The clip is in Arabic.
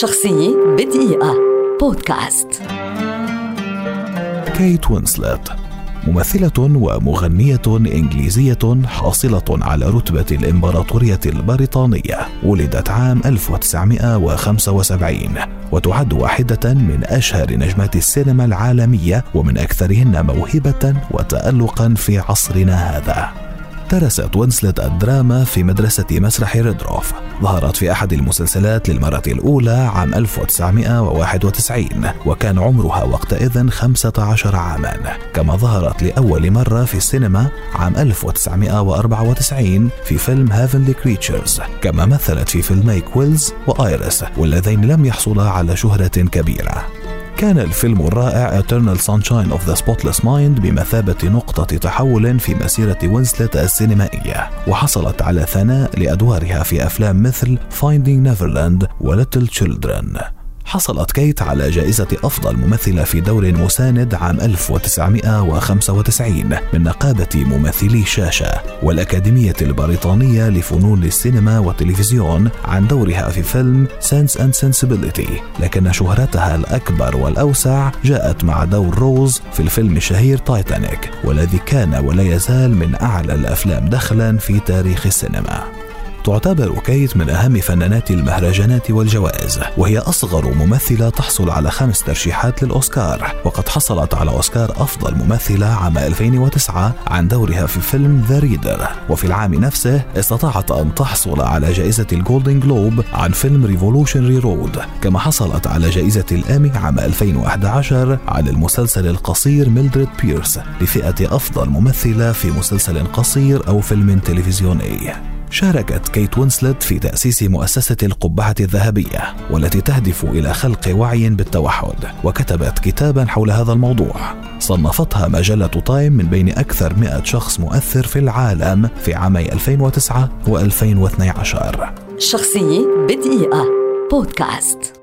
شخصية بدقيقة. بودكاست. كيت وينسلت ممثلة ومغنية إنجليزية حاصلة على رتبة الإمبراطورية البريطانية ولدت عام 1975 وتعد واحدة من أشهر نجمات السينما العالمية ومن أكثرهن موهبة وتألقا في عصرنا هذا. درست وينسلت الدراما في مدرسة مسرح ريدروف. ظهرت في أحد المسلسلات للمرة الأولى عام 1991 وكان عمرها وقتئذ 15 عاما. كما ظهرت لأول مرة في السينما عام 1994 في فيلم Heavenly Creatures كما مثلت في فيلمي Quills و Iris واللذين لم يحصلا على شهرة كبيرة. كان الفيلم الرائع Eternal Sunshine of the Spotless Mind بمثابة نقطة تحول في مسيرة وينسلت السينمائية وحصلت على ثناء لأدوارها في أفلام مثل Finding Neverland و Little Children. حصلت كيت على جائزة أفضل ممثلة في دور مساند عام 1995 من نقابة ممثلي الشاشة والأكاديمية البريطانية لفنون السينما والتلفزيون عن دورها في فيلم Sense and Sensibility. لكن شهرتها الأكبر والأوسع جاءت مع دور روز في الفيلم الشهير تايتانيك والذي كان ولا يزال من أعلى الأفلام دخلا في تاريخ السينما. تعتبر كيت من أهم فنانات المهرجانات والجوائز وهي أصغر ممثلة تحصل على خمس ترشيحات للأوسكار وقد حصلت على أوسكار أفضل ممثلة عام 2009 عن دورها في فيلم The Reader وفي العام نفسه استطاعت أن تحصل على جائزة ال Golden Globe عن فيلم Revolutionary Road كما حصلت على جائزة الإيمي عام 2011 على المسلسل القصير ميلدريد بيرس لفئة أفضل ممثلة في مسلسل قصير أو فيلم تلفزيوني. شاركت كيت وينسلت في تأسيس مؤسسة القبعة الذهبية والتي تهدف إلى خلق وعي بالتوحد وكتبت كتابا حول هذا الموضوع. صنفتها مجلة تايم من بين أكثر 100 شخص مؤثر في العالم في عامي 2009 و2012 شخصية بدقيقة. بودكاست.